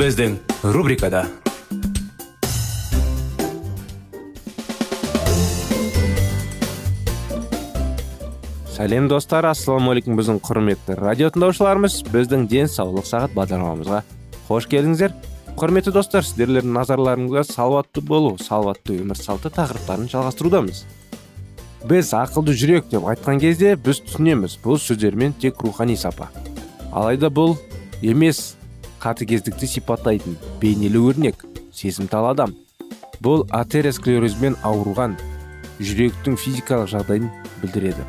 Біздің рубрикада сәлем достар ассалаумағалейкум біздің құрметті радио тыңдаушыларымыз біздің денсаулық сағат бағдарламамызға қош келдіңіздер құрметті достар сіздерлердің назарларыңызға салауатты болу салауатты өмір салты тақырыптарын жалғастырудамыз біз ақылды жүрек деп айтқан кезде біз түсінеміз бұл сөздермен тек рухани сапа алайда бұл емес қатыгездікті сипаттайтын бейнелі өрнек сезімтал адам. Бұл атеросклерозбен ауырған жүректің физикалық жағдайын білдіреді.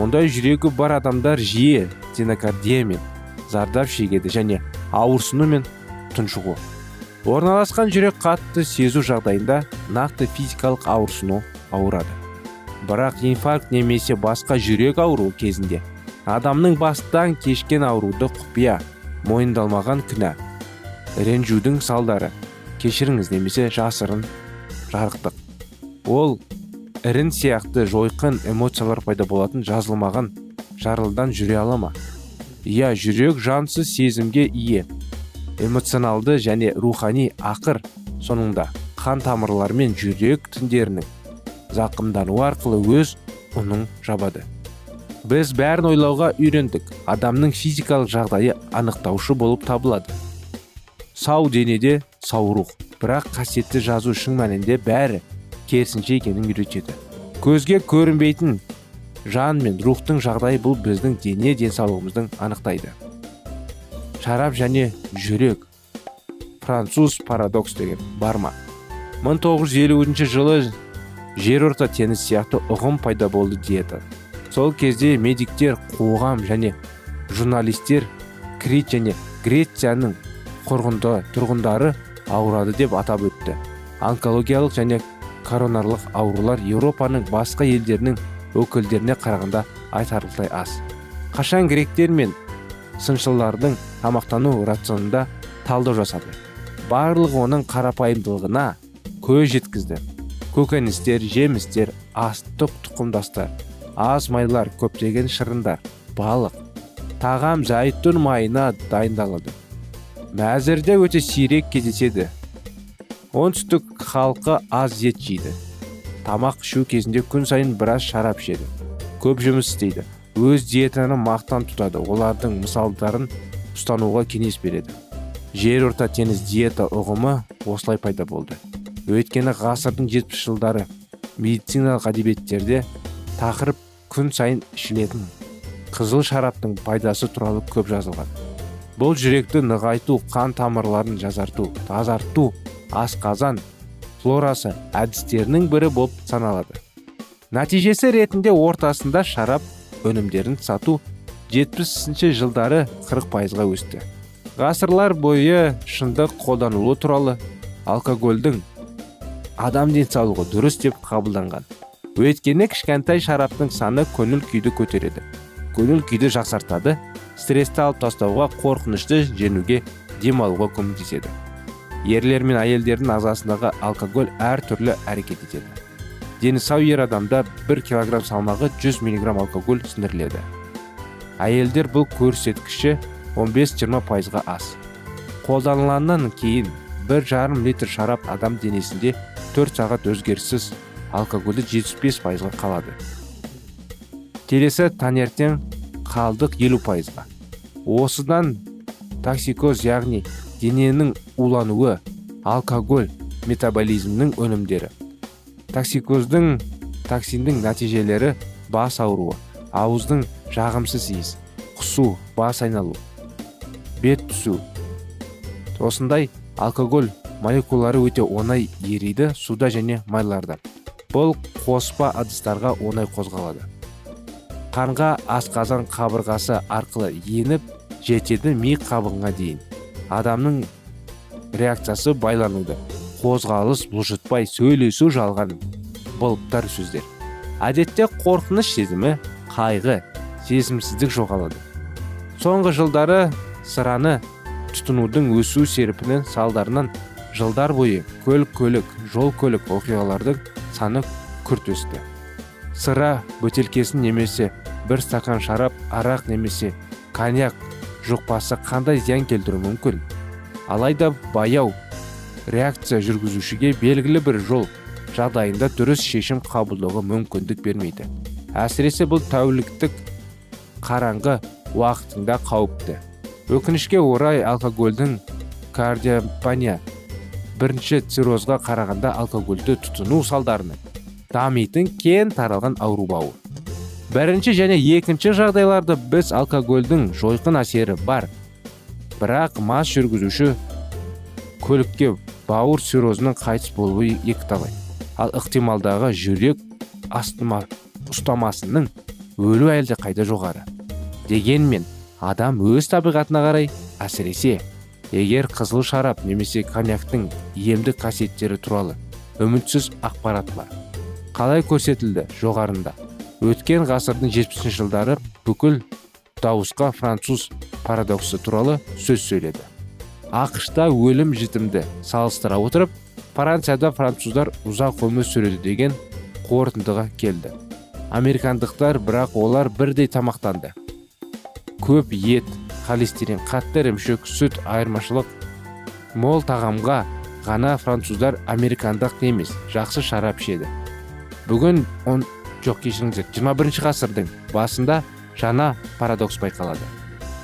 Ондай жүрегі бар адамдар жиі стенокардиямен зардап шегеді және ауырсыну мен тұншығу. Орналасқан жүрек қатты сезу жағдайында нақты физикалық ауырсыну ауырады. Бірақ инфаркт немесе басқа жүрек ауруы кезінде адамның бастан кешкен ауруды құпия мойындалмаған күнә ренжудің салдары. Кешіріңіз немесе жасырын жарықтық. Ол ірін сияқты жойқын эмоциялар пайда болатын жазылмаған жарылдан жүре ала ма? Иә жүрек жансыз сезімге ие. Эмоционалды және рухани ақыр соңында қан тамырлары мен жүрек тіндерінің зақымдануы арқылы өз ұнын жабады. Біз бәрін ойлауға үйрендік. Адамның физикалық жағдайы анықтаушы болып табылады. Сау денеде сау рух бірақ қасиетті жазу шын мәнінде бәрі керісінше екенін үйретеді. Көзге көрінбейтін жан мен рухтың жағдайы бұл біздің дене денсаулығымыздың анықтайды. Шарап және жүрек. Француз парадокс деген бар ма? 1950 жылы жерорта теңіз сияқты ұғым пайда болды диета. Сол кезде медиктер қоғам және журналистер крит және грецияның құрғынды тұрғындары ауырады деп атап өтті. Онкологиялық және коронарлық аурулар еуропаның басқа елдерінің өкілдеріне қарағанда айтарлықтай аз. Қашан гректер мен сыншылардың тамақтану рационында талдау жасады? Барлығы оның қарапайымдылығына көз жеткізді. Көкөністер жемістер астық тұқымдастар. Аз майлар көптеген шырындар балық тағам зәйтүн майына дайындалады. Мәзірде өте сирек кездеседі. Оңтүстік халқы аз ет жейді. Тамақ ішу кезінде күн сайын біраз шарап ішеді. Көп жұмыс істейді. Өз диетаны мақтан тұтады. Олардың мысалдарын ұстануға кеңес береді. Жер орта теңіз диета ұғымы осылай пайда болды. Өйткені ғасырдың жетпіс жылдары медициналық әдебиеттерде тақырып күн сайын ішілетін қызыл шараптың пайдасы туралы көп жазылған. Бұл жүректі нығайту қан тамырларын жазарту тазарту асқазан флорасы әдістерінің бірі болып саналады. Нәтижесі ретінде ортасында шарап өнімдерін сату 70 жылдары 40 пайызға өсті. Ғасырлар бойы шындық қолданылуы туралы алкогольдің адам денсаулығы дұрыс деп қабылданған. Өйткені кішкентай шараптың саны көңіл күйді көтереді. Көңіл күйді жақсартады стрессті алып тастауға қорқынышты жеңуге демалуға көмектеседі. Ерлер мен әйелдердің ағзасындағы алкоголь әртүрлі әрекет етеді. Дені сау ер адамда 1 килограмм салмағы 100 миллиграмм алкоголь сіңіріледі әйелдер бұл көрсеткіші 15-20 пайызға аз. Қолданылғаннан кейін бір жарым литр шарап адам денесінде 4 сағат өзгеріссіз алкогольді 75 пайызға қалады. Келесі таңертең қалдық 50 пайызға. Осыдан токсикоз яғни дененің улануы алкоголь метаболизмнің өнімдері. Токсикоздың токсиндің нәтижелері бас ауруы ауыздың жағымсыз иіс құсу бас айналу бет түсу. Осындай алкоголь молекулалары өте оңай ериді суда және майларда. Бұл қоспа ыдыстарға оңай қозғалады. Қанға асқазан қабырғасы арқылы еніп жетеді ми қабығына дейін. Адамның реакциясы байлануды қозғалыс бұлжытпай сөйлесу жалған былыптар сөздер. Әдетте қорқыныш сезімі қайғы сезімсіздік жоғалады. Соңғы жылдары сыраны тұтынудың өсу серпіні салдарынан жылдар бойы көлік көлік жол көлік оқиғалардың саны күрт өсті. Сыра бөтелкесін немесе бір стакан шарап арақ немесе коньяк жұқпасы қандай зиян келтіруі мүмкін? Алайда баяу реакция жүргізушіге белгілі бір жол жағдайында дұрыс шешім қабылдауға мүмкіндік бермейді. Әсіресе бұл тәуліктік қараңғы уақытында қауіпті. Өкінішке орай алкогольдің кардиопания бірінші циррозға қарағанда алкогольді тұтыну салдарынан дамитын кең таралған ауру бауыр бірінші және екінші жағдайларда біз алкогольдің жойқын әсері бар. Бірақ мас жүргізуші көлікке бауыр циррозының қайтыс болуы екіталай. Ал ықтималдағы жүрек астыма ұстамасының өлу әлде қайда жоғары? Дегенмен адам өз табиғатына қарай әсіресе егер қызыл шарап немесе коньяктың емдік қасиеттері туралы үмітсіз ақпарат бар. Қалай көрсетілді жоғарында? Өткен ғасырдың 70 жылдары бүкіл дауысқа француз парадоксы туралы сөз сөйледі. Ақшта өлім жітімді салыстыра отырып францияда француздар ұзақ өмір сүреді деген қорытындыға келді. Американдықтар бірақ олар бірдей тамақтанды. Көп ет холестерин қатты ірімшік сүт айырмашылық. Мол тағамға ғана француздар американдық емес жақсы шарап ішеді. Бүгін он жоқ кешіріңіздер 21 ғасырдың басында жаңа парадокс байқалады.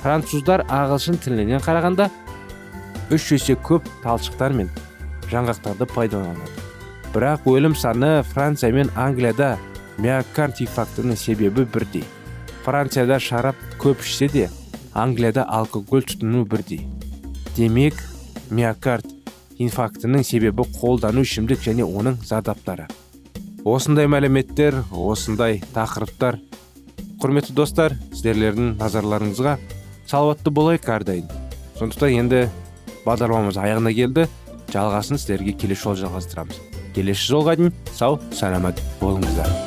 Француздар ағылшын тілінен қарағанда үш есе көп талшықтар мен жаңғақтарды пайдаланады. Бірақ өлім саны франция мен англияда миокард инфарктінің себебі бірдей. Францияда шарап көп ішсе де англияда алкоголь тұтыну бірдей. Демек миокард инфарктінің себебі қолдану ішімдік және оның зардаптары. Осындай мәліметтер осындай тақырыптар. Құрметті достар сіздерлердің назарларыңызға салауатты болайық әрдайым. Сондықтан енді бағдарламамыз аяғына келді. Жалғасын сіздерге келесі жолы жалғастырамыз. Келесі жолға дейін сау саламат болыңыздар.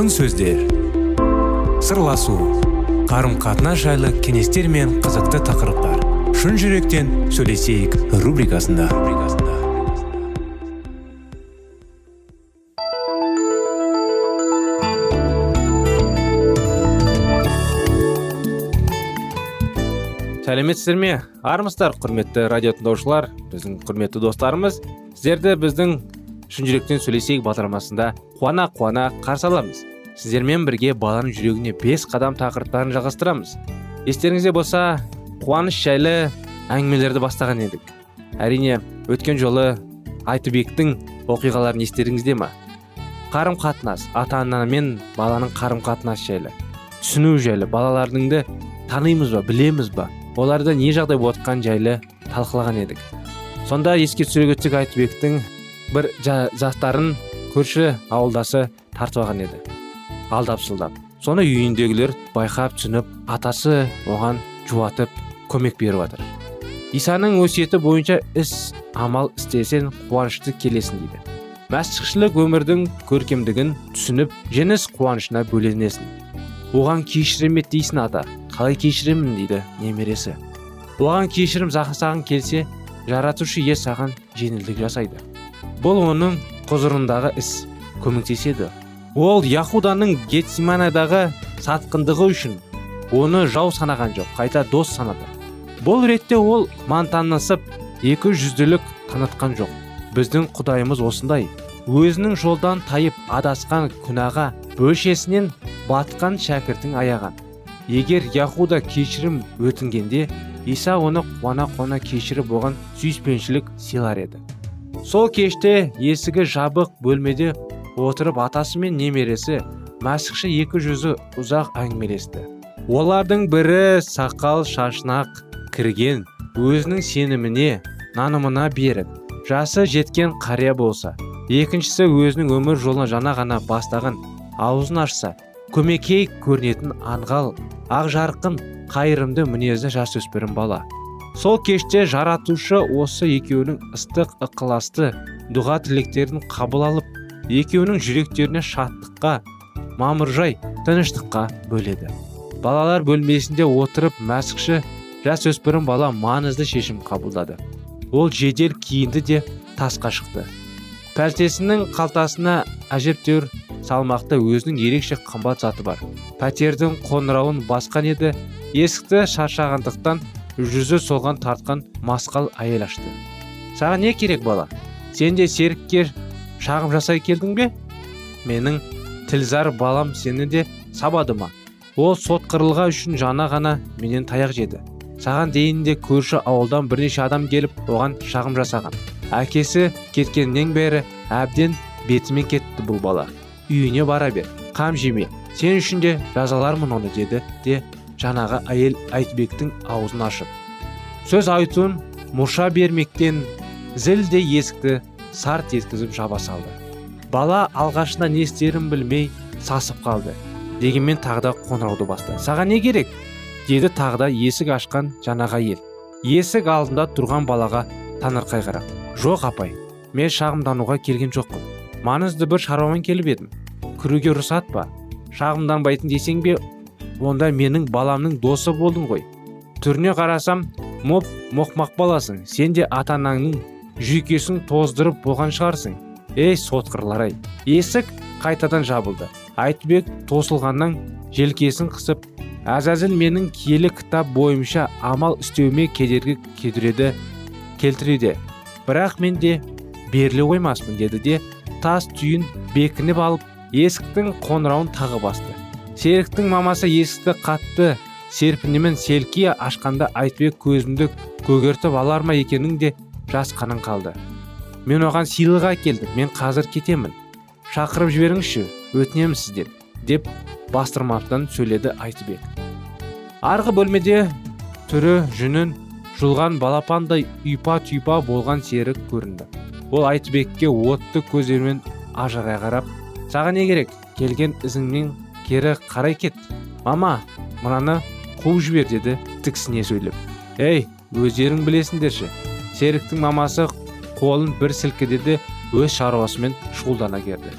Алтын сөздер. Сырласу қарым қатынас жайлы кеңестер мен қызықты тақырыптар. Шын жүректен сөйлесейік рубрикасында. Сәлеметсіздер ме? Армысыздар құрметті радио тыңдаушылар біздің құрметті достарымыз сіздерді біздің шын жүректен сөйлесейік бағдарламасында. Қуана қуана қарсы аламыз. Сіздермен бірге баланың жүрегіне бес қадам тақырыптарын жалғастырамыз. Естеріңізде болса қуаныш жайлы әңгімелерді бастаған едік. Әрине өткен жолы айтыбектің оқиғаларын естеріңізде ма? Қарым қатынас ата ана мен баланың қарым қатынасы жайлы. Түсіну жайлы балаларыңды танимыз ба білеміз ба? Оларда не жағдай болып жатқаны жайлы талқылаған едік. Сонда еске түсіре кетсек айтбектің бір жастарын көрші ауылдасы тартып алған еді. Алдап сылдап. Соны үйіндегілер байқап түсініп атасы оған жуатып көмек беріп жатыр. Исаның өсиеті бойынша іс амал істесең қуанышты келесің дейді. Мәсіхшілік өмірдің көркемдігін түсініп жеңіс қуанышына бөленесің. Оған кешірім ет дейсің ата. Қалай кешіремін дейді немересі. Оған кешірім жасағың келсе жаратушы ие саған жеңілдік жасайды. Бұл оның құзырындағы іс көмектеседі. Ол яхуданың гетсиманадағы сатқындығы үшін оны жау санаған жоқ қайта дос санады. Бұл ретте ол мантанысып екі жүзділік танытқан жоқ. Біздің құдайымыз осындай. Өзінің жолдан тайып адасқан күнәға бөлшесінен батқан шәкіртін аяған. Егер яхуда кешірім өтінгенде иса оны қуана қуана кешіріп оған сүйіспеншілік сыйлар еді. Сол кеште есігі жабық бөлмеде отырып атасы мен немересі мәсіхші екі жүзі ұзақ әңгімелесті. Олардың бірі сақал шашынақ кірген өзінің сеніміне нанымына беріп жасы жеткен қария болса екіншісі өзінің өмір жолын жаңа ғана бастаған аузын ашса көмекей көрінетін аңғал ақ жарқын қайырымды мінезді жасөспірім бала. Сол кеште жаратушы осы екеуінің ыстық ықыласты дұға тілектерін қабыл алып екеуінің жүректеріне шаттыққа мамыржай тыныштыққа бөледі. Балалар бөлмесінде отырып мәсіхші жасөспірім бала маңызды шешім қабылдады. Ол жедел киінді де тасқа шықты. Пәлтесінің қалтасына әжептәуір салмақты өзінің ерекше қымбат заты бар. Пәтердің қоңырауын басқан еді есікті шаршағандықтан жүзі солған тартқан масқал әйел ашты. Саған не керек бала? Сен де серікке шағым жасай келдің бе? Менің тілзар балам сені де сабады ма? Ол сотқырылға үшін жана ғана менен таяқ жеді. Саған дейін де көрші ауылдан бірнеше адам келіп оған шағым жасаған. Әкесі кеткеннен бері әбден бетімен кетті бұл бала. Үйіне бара бер қам жеме. Сен үшін де жазалармын оны деді де жаңағы әйел айтбектің аузын ашып сөз айтуын мұрша бермектен зілде есікті сарт еткізіп жаба салды. Бала алғашында не істерін білмей сасып қалды. Дегенмен тағы да қоңырауды басты. Саған не керек? деді тағы да есік ашқан жаңағы әйел. Есік алдында тұрған балаға таңырқай қарап жоқ апай мен шағымдануға келген жоқпын. Маңызды бір шаруамен келіп едім. Кіруге рұқсат па? Шағымданбайтын десең бе онда менің баламның досы болдың ғой. Түріне қарасам моп моқмақ баласың. Сен де ата анаңның жүйкесін тоздырып болған шығарсың. Ей сотқырлар ай есік қайтадан жабылды. Айтбек тосылғаннан желкесін қысып әзәзіл менің киелі кітап бойынша амал істеуіме кедергі кедіреді келтіруде бірақ мен де беріле қоймаспын деді де тас түйін бекініп алып есіктің қоңырауын тағы басты. Серіктің мамасы есікті қатты серпінемен селки ашқанда айтбек көзімді көгертіп алар ма екенің де жасқаның қалды. Мен оған сыйлық әкелдім мен қазір кетемін. Шақырып жіберіңізші өтінемін сізден деп бастырмаптан сөйледі айтбек. Арғы бөлмеде түрі жүнін жұлған балапандай ұйпа түйпа болған серік көрінді. Ол айтбекке отты көздермен ажырай қарап саған не керек келген ізіңнен кері қарай кет мама мынаны қуып жібер деді тіксіне сөйлеп. Ей өздерің білесіңдерші серіктің мамасы қолын бір сілкіді де өз шаруасымен шұғылдана керді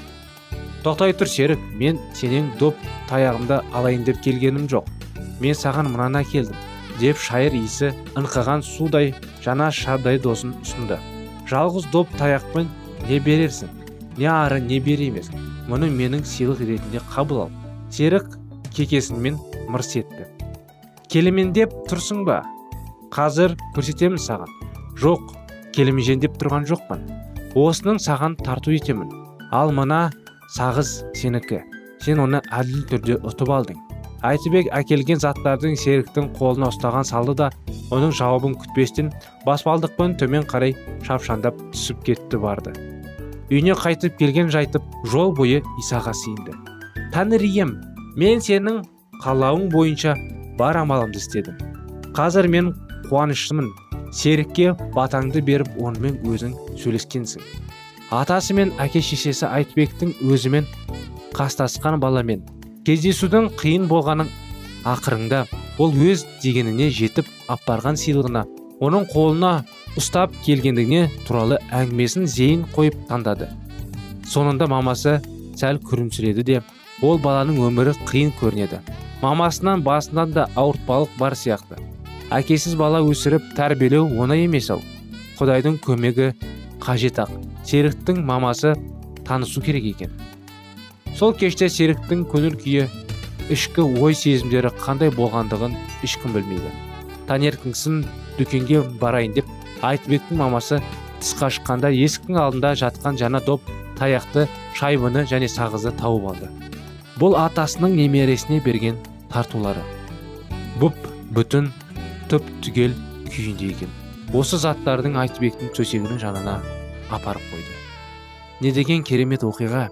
тоқтай тұр серік мен сенен доп таяғымды алайын деп келгенім жоқ. Мен саған мынаны келдім деп шайыр иісі ыңқыған судай жаңа шардай досын ұсынды. Жалғыз доп таяқпен не берерсің? Не ары не бері емес? Мұны менің сыйлық ретінде қабыл ал серік кекесінмен мырс етті. Келемен деп тұрсың ба? Қазір көрсетемін саған. Жоқ келемежен деп тұрған жоқпын. Осының саған тарту етемін. Ал мына сағыз сенікі. Сен оны әділ түрде ұтып алдың. Әйтібек әкелген заттардың серіктің қолына ұстаған салды да оның жауабын күтпестен баспалдықпен төмен қарай шапшандап түсіп кетті барды. Үйіне қайтып келген жайтып жол бойы исаға сиынды тәңір ием мен сенің қалауың бойынша бар амалымды істедім. Қазір мен қуаныштымын серікке батаңды беріп онымен өзің сөйлескенсің. Атасы мен әке шешесі айтбектің өзімен қастасқан баламен кездесудің қиын болғанын ақырында ол өз дегеніне жетіп апарған сыйлығына оның қолына ұстап келгендігіне туралы әңгімесін зейін қойып таңдады. Соңында мамасы сәл күрімсіреді де ол баланың өмірі қиын көрінеді. Мамасынан басынан да ауыртпалық бар сияқты. Әкесіз бала өсіріп тәрбиелеу оңай емес ау құдайдың көмегі қажет ақ. Серіктің мамасы танысу керек екен. Сол кеште серіктің көңіл күйі ішкі ой сезімдері қандай болғандығын ешкім білмейді. Таңертеңгісін дүкенге барайын деп айтбектің мамасы тысқа шыққанда есіктің алдында жатқан жаңа доп таяқты шайбыны және сағызды тауып алды. Бұл атасының немересіне берген тартулары. Бұп бүтін түп түгел күйінде екен. Осы заттардың айтбектің төсегінің жанына апарып қойды. Не деген керемет оқиға?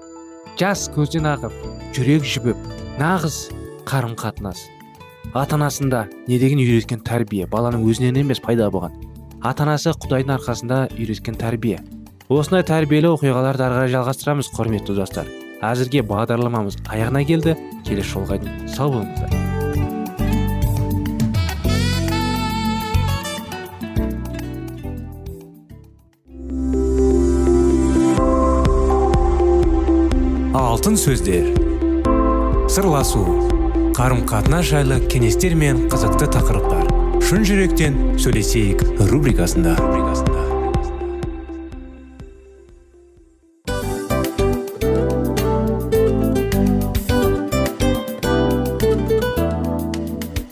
Жас көзден ағып жүрек жібіп нағыз қарым қатынас ата анасында не деген үйреткен тәрбие? Баланың өзінен емес пайда болған. Ата анасы құдайдың арқасында үйреткен тәрбие. Осындай тәрбиелі оқиғаларды ары қарай жалғастырамыз құрметті достар. Әзірге бағдарламамыз аяғына келді. Келесі жолға дейін сау болыңыздар. Алтын сөздер. Сырласу. Қарым қатынас жайлы кеңестер мен қызықты тақырыптар. Шын жүректен сөйлесейік рубрикасында.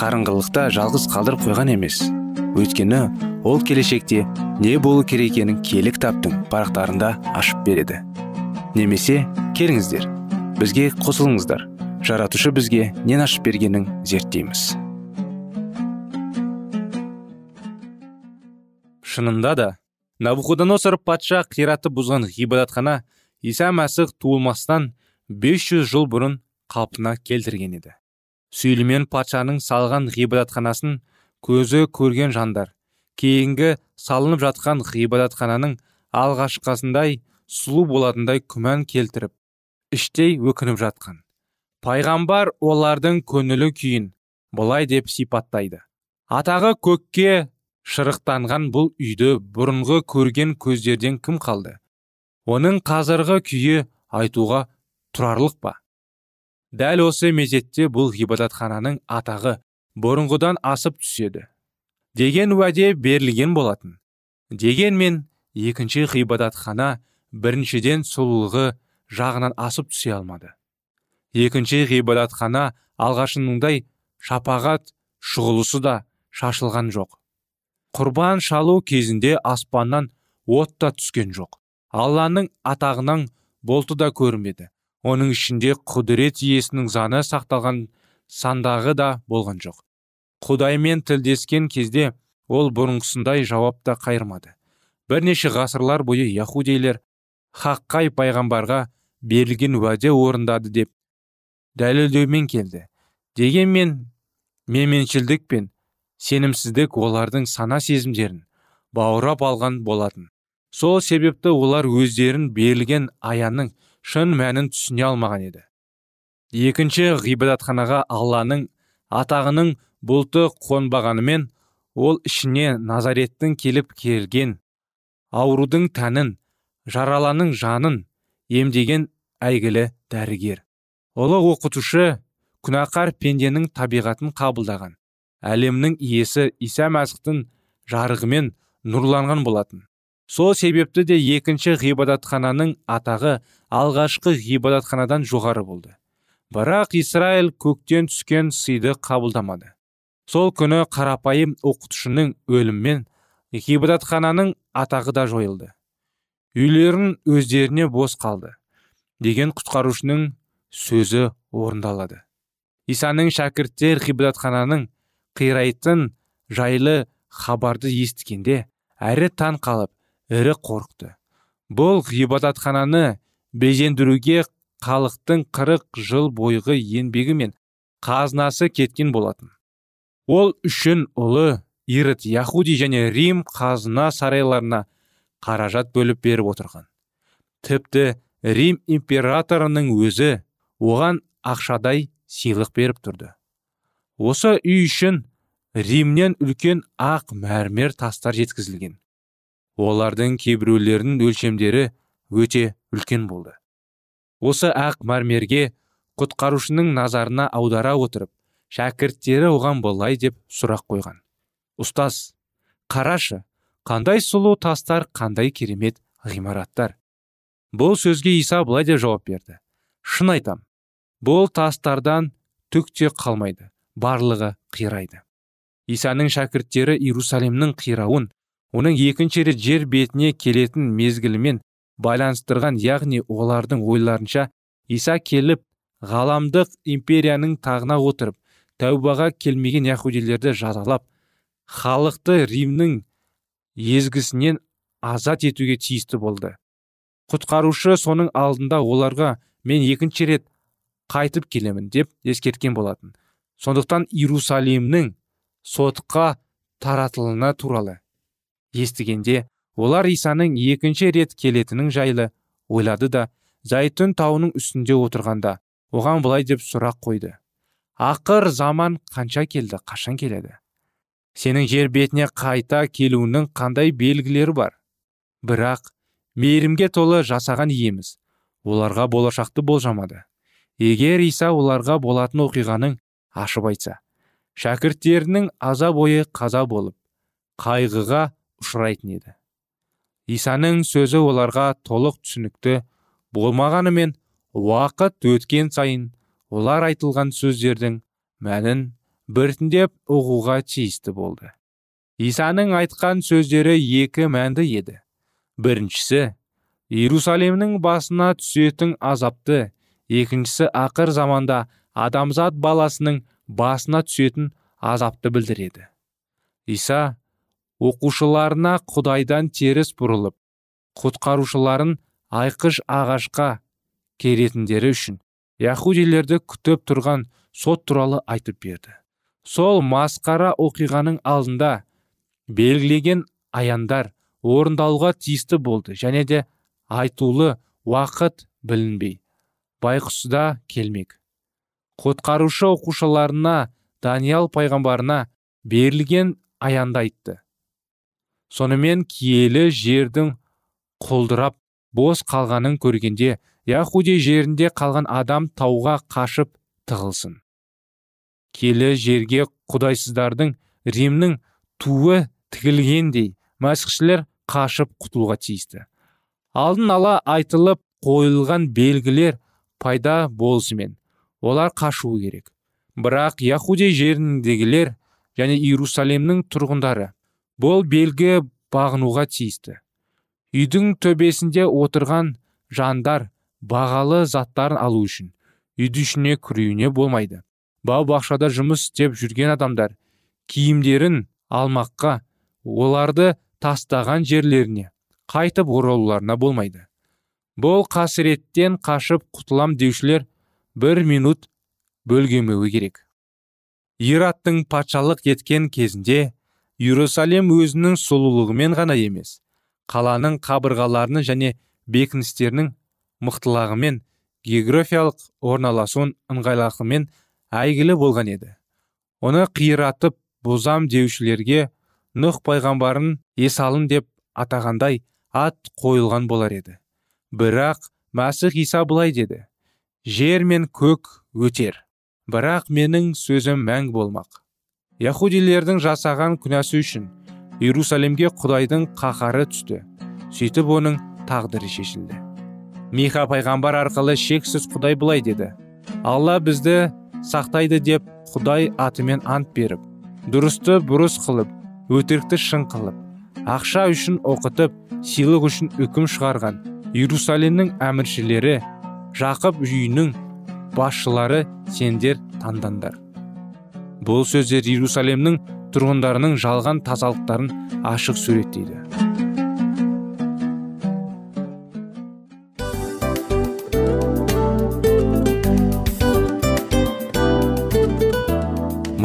қарыңғылықта жалғыз қалдырып қойған емес. Өйткені ол келешекте не болу керек екенін кітаптың парақтарында ашып береді. Немесе келіңіздер бізге қосылыңыздар. Жаратушы бізге нен ашып бергенін зерттейміз. Шынында да навуходоносор патша қиратып бұзған ғибадатхана иса мәсіх туылмастан 500 жыл бұрын қалпына келтірген еді. Сүйлемен патшаның салған ғибадатханасын көзі көрген жандар. Кейінгі салынып жатқан ғибадатхананың алғашқысындай сұлу болатындай күмән келтіріп іштей өкініп жатқан. Пайғамбар олардың көңілі күйін былай деп сипаттайды. Атағы көкке шырықтанған бұл үйді бұрынғы көрген көздерден кім қалды? Оның қазіргі күйі айтуға тұрарлық па? Дәл осы мезетте бұл ғибадатхананың атағы бұрынғыдан асып түседі. Деген уәде берілген болатын. Дегенмен екінші ғибадатхана біріншіден сұлулығы жағынан асып түсе алмады. Екінші ғибадатхана алғашыныңдай шапағат шұғылысы да шашылған жоқ. Құрбан шалу кезінде аспаннан от та түскен жоқ. Алланың атағынан болты да көрінбеді. Оның ішінде құдірет иесінің заны сақталған сандағы да болған жоқ. Құдаймен тілдескен кезде ол бұрынғысындай жауап та қайырмады. Бірнеше ғасырлар бойы яхудейлер хаққай пайғамбарға берілген уәде орындады деп дәлелдеумен келді. Дегенмен менменшілдік пен сенімсіздік олардың сана сезімдерін баурап алған болатын. Сол себепті олар өздерін берілген аянның шын мәнін түсіне алмаған еді. Екінші ғибадатханаға алланың атағының бұлты қонбағанымен ол ішіне назареттің келіп келген аурудың тәнін жараланың жанын емдеген әйгілі дәрігер. Ұлы оқытушы күнәқар пенденің табиғатын қабылдаған. Әлемнің иесі иса мәсіхтің жарығымен нұрланған болатын. Сол себепті де екінші ғибадатхананың атағы алғашқы ғибадатханадан жоғары болды. Бірақ израиль көктен түскен сыйды қабылдамады. Сол күні қарапайым оқытушының өліммен ғибадатхананың атағы да жойылды. Үйлерін өздеріне бос қалды деген құтқарушының сөзі орындалады. Исаның шәкірттер ғибадатхананың қирайтын жайлы хабарды естігенде әрі таң қалып ірі қорықты. Бұл ғибадатхананы безендіруге халықтың қырық жыл бойғы еңбегі мен қазынасы кеткен болатын. Ол үшін ұлы ирод яхуди және рим қазына сарайларына қаражат бөліп беріп отырған. Тіпті рим императорының өзі оған ақшадай сыйлық беріп тұрды. Осы үй үшін римнен үлкен ақ мәрмер тастар жеткізілген. Олардың кейбіреулерінің өлшемдері өте үлкен болды. Осы ақ мәрмерге құтқарушының назарына аудара отырып шәкірттері оған былай деп сұрақ қойған. Ұстаз қарашы қандай сұлу тастар қандай керемет ғимараттар? Бұл сөзге иса былай деп жауап берді. Шын айтам бұл тастардан түк те қалмайды барлығы қирайды исаның шәкірттері иерусалимнің қирауын оның екінші рет жер бетіне келетін мезгілімен байланыстырған яғни олардың ойларынша иса келіп ғаламдық империяның тағына отырып тәубаға келмеген яхудилерді жазалап халықты римнің езгісінен азат етуге тиісті болды. Құтқарушы соның алдында оларға мен екінші рет қайтып келемін деп ескерткен болатын. Сондықтан иерусалимнің сотқа таратылына туралы. Естігенде олар исаның екінші рет келетінін жайлы ойлады да зәйтүн тауының үстінде отырғанда оған былай деп сұрақ қойды. Ақыр заман қанша келді қашан келеді? Сенің жер бетіне қайта келуінің қандай белгілері бар? Бірақ мейірімге толы жасаған иеміз. Оларға болашақты болжамады. Егер иса оларға болатын оқиғаның ашып айтса шәкірттерінің аза бойы қаза болып қайғыға ұшырайтын еді. Исаның сөзі оларға толық түсінікті болмағанымен уақыт өткен сайын олар айтылған сөздердің мәнін біртіндеп ұғуға тиісті болды. Исаның айтқан сөздері екі мәнді еді. Біріншісі иерусалимнің басына түсетін азапты екіншісі ақыр заманда адамзат баласының басына түсетін азапты білдіреді. Иса оқушыларына құдайдан теріс бұрылып құтқарушыларын айқыш ағашқа керетіндері үшін яхудилерді күтіп тұрған сот туралы айтып берді. Сол масқара оқиғаның алдында белгілеген аяндар орындалуға тиісті болды және де айтулы уақыт білінбей байқұсда келмек. Құтқарушы оқушыларына даниял пайғамбарына берілген аянды айтты. Сонымен киелі жердің құлдырап бос қалғанын көргенде яхуди жерінде қалған адам тауға қашып тығылсын. Келі жерге құдайсыздардың римнің туы тігілгендей мәсіхшілер қашып құтылуға тиісті. Алдын ала айтылып қойылған белгілер пайда болысымен олар қашуы керек. Бірақ яхудей жеріндегілер және иерусалимнің тұрғындары бұл белгі бағынуға тиісті. Үйдің төбесінде отырған жандар бағалы заттарын алу үшін үйдің ішіне кіруіне болмайды. Бау бақшада жұмыс істеп жүрген адамдар киімдерін алмаққа оларды тастаған жерлеріне қайтып оралуларына болмайды. Бұл қасіреттен қашып құтылам деушілер бір минут бөлгемеуі керек. Ираттың патшалық еткен кезінде иерусалим өзінің сұлулығымен ғана емес қаланың қабырғаларының және бекіністерінің мықтылығымен географиялық орналасуын ыңғайлықымен әйгілі болған еді. Оны қиратып бұзам деушілерге нұх пайғамбарын есалын деп атағандай ат қойылған болар еді. Бірақ мәсіх иса былай деді жер мен көк өтер бірақ менің сөзім мәңгі болмақ. Яхудилердің жасаған күнәсі үшін иерусалимге құдайдың қаһары түсті. Сөйтіп оның тағдыры шешілді. Миха пайғамбар арқылы шексіз құдай былай деді. Алла бізді сақтайды деп құдай атымен ант беріп дұрысты бұрыс қылып өтірікті шын қылып ақша үшін оқытып сыйлық үшін үкім шығарған иерусалимнің әміршілері жақып үйінің басшылары сендер таңдандар бұл сөздер иерусалимнің тұрғындарының жалған тазалықтарын ашық суреттейді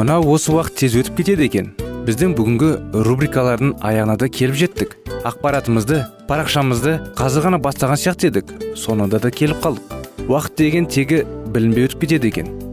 мынау осы уақыт тез өтіп кетеді екен. Біздің бүгінгі рубрикалардың аяғына да келіп жеттік. Ақпаратымызды парақшамызды қазір ғана бастаған сияқты едік. Соңында да келіп қалдық. Уақыт деген тегі білінбей өтіп кетеді екен.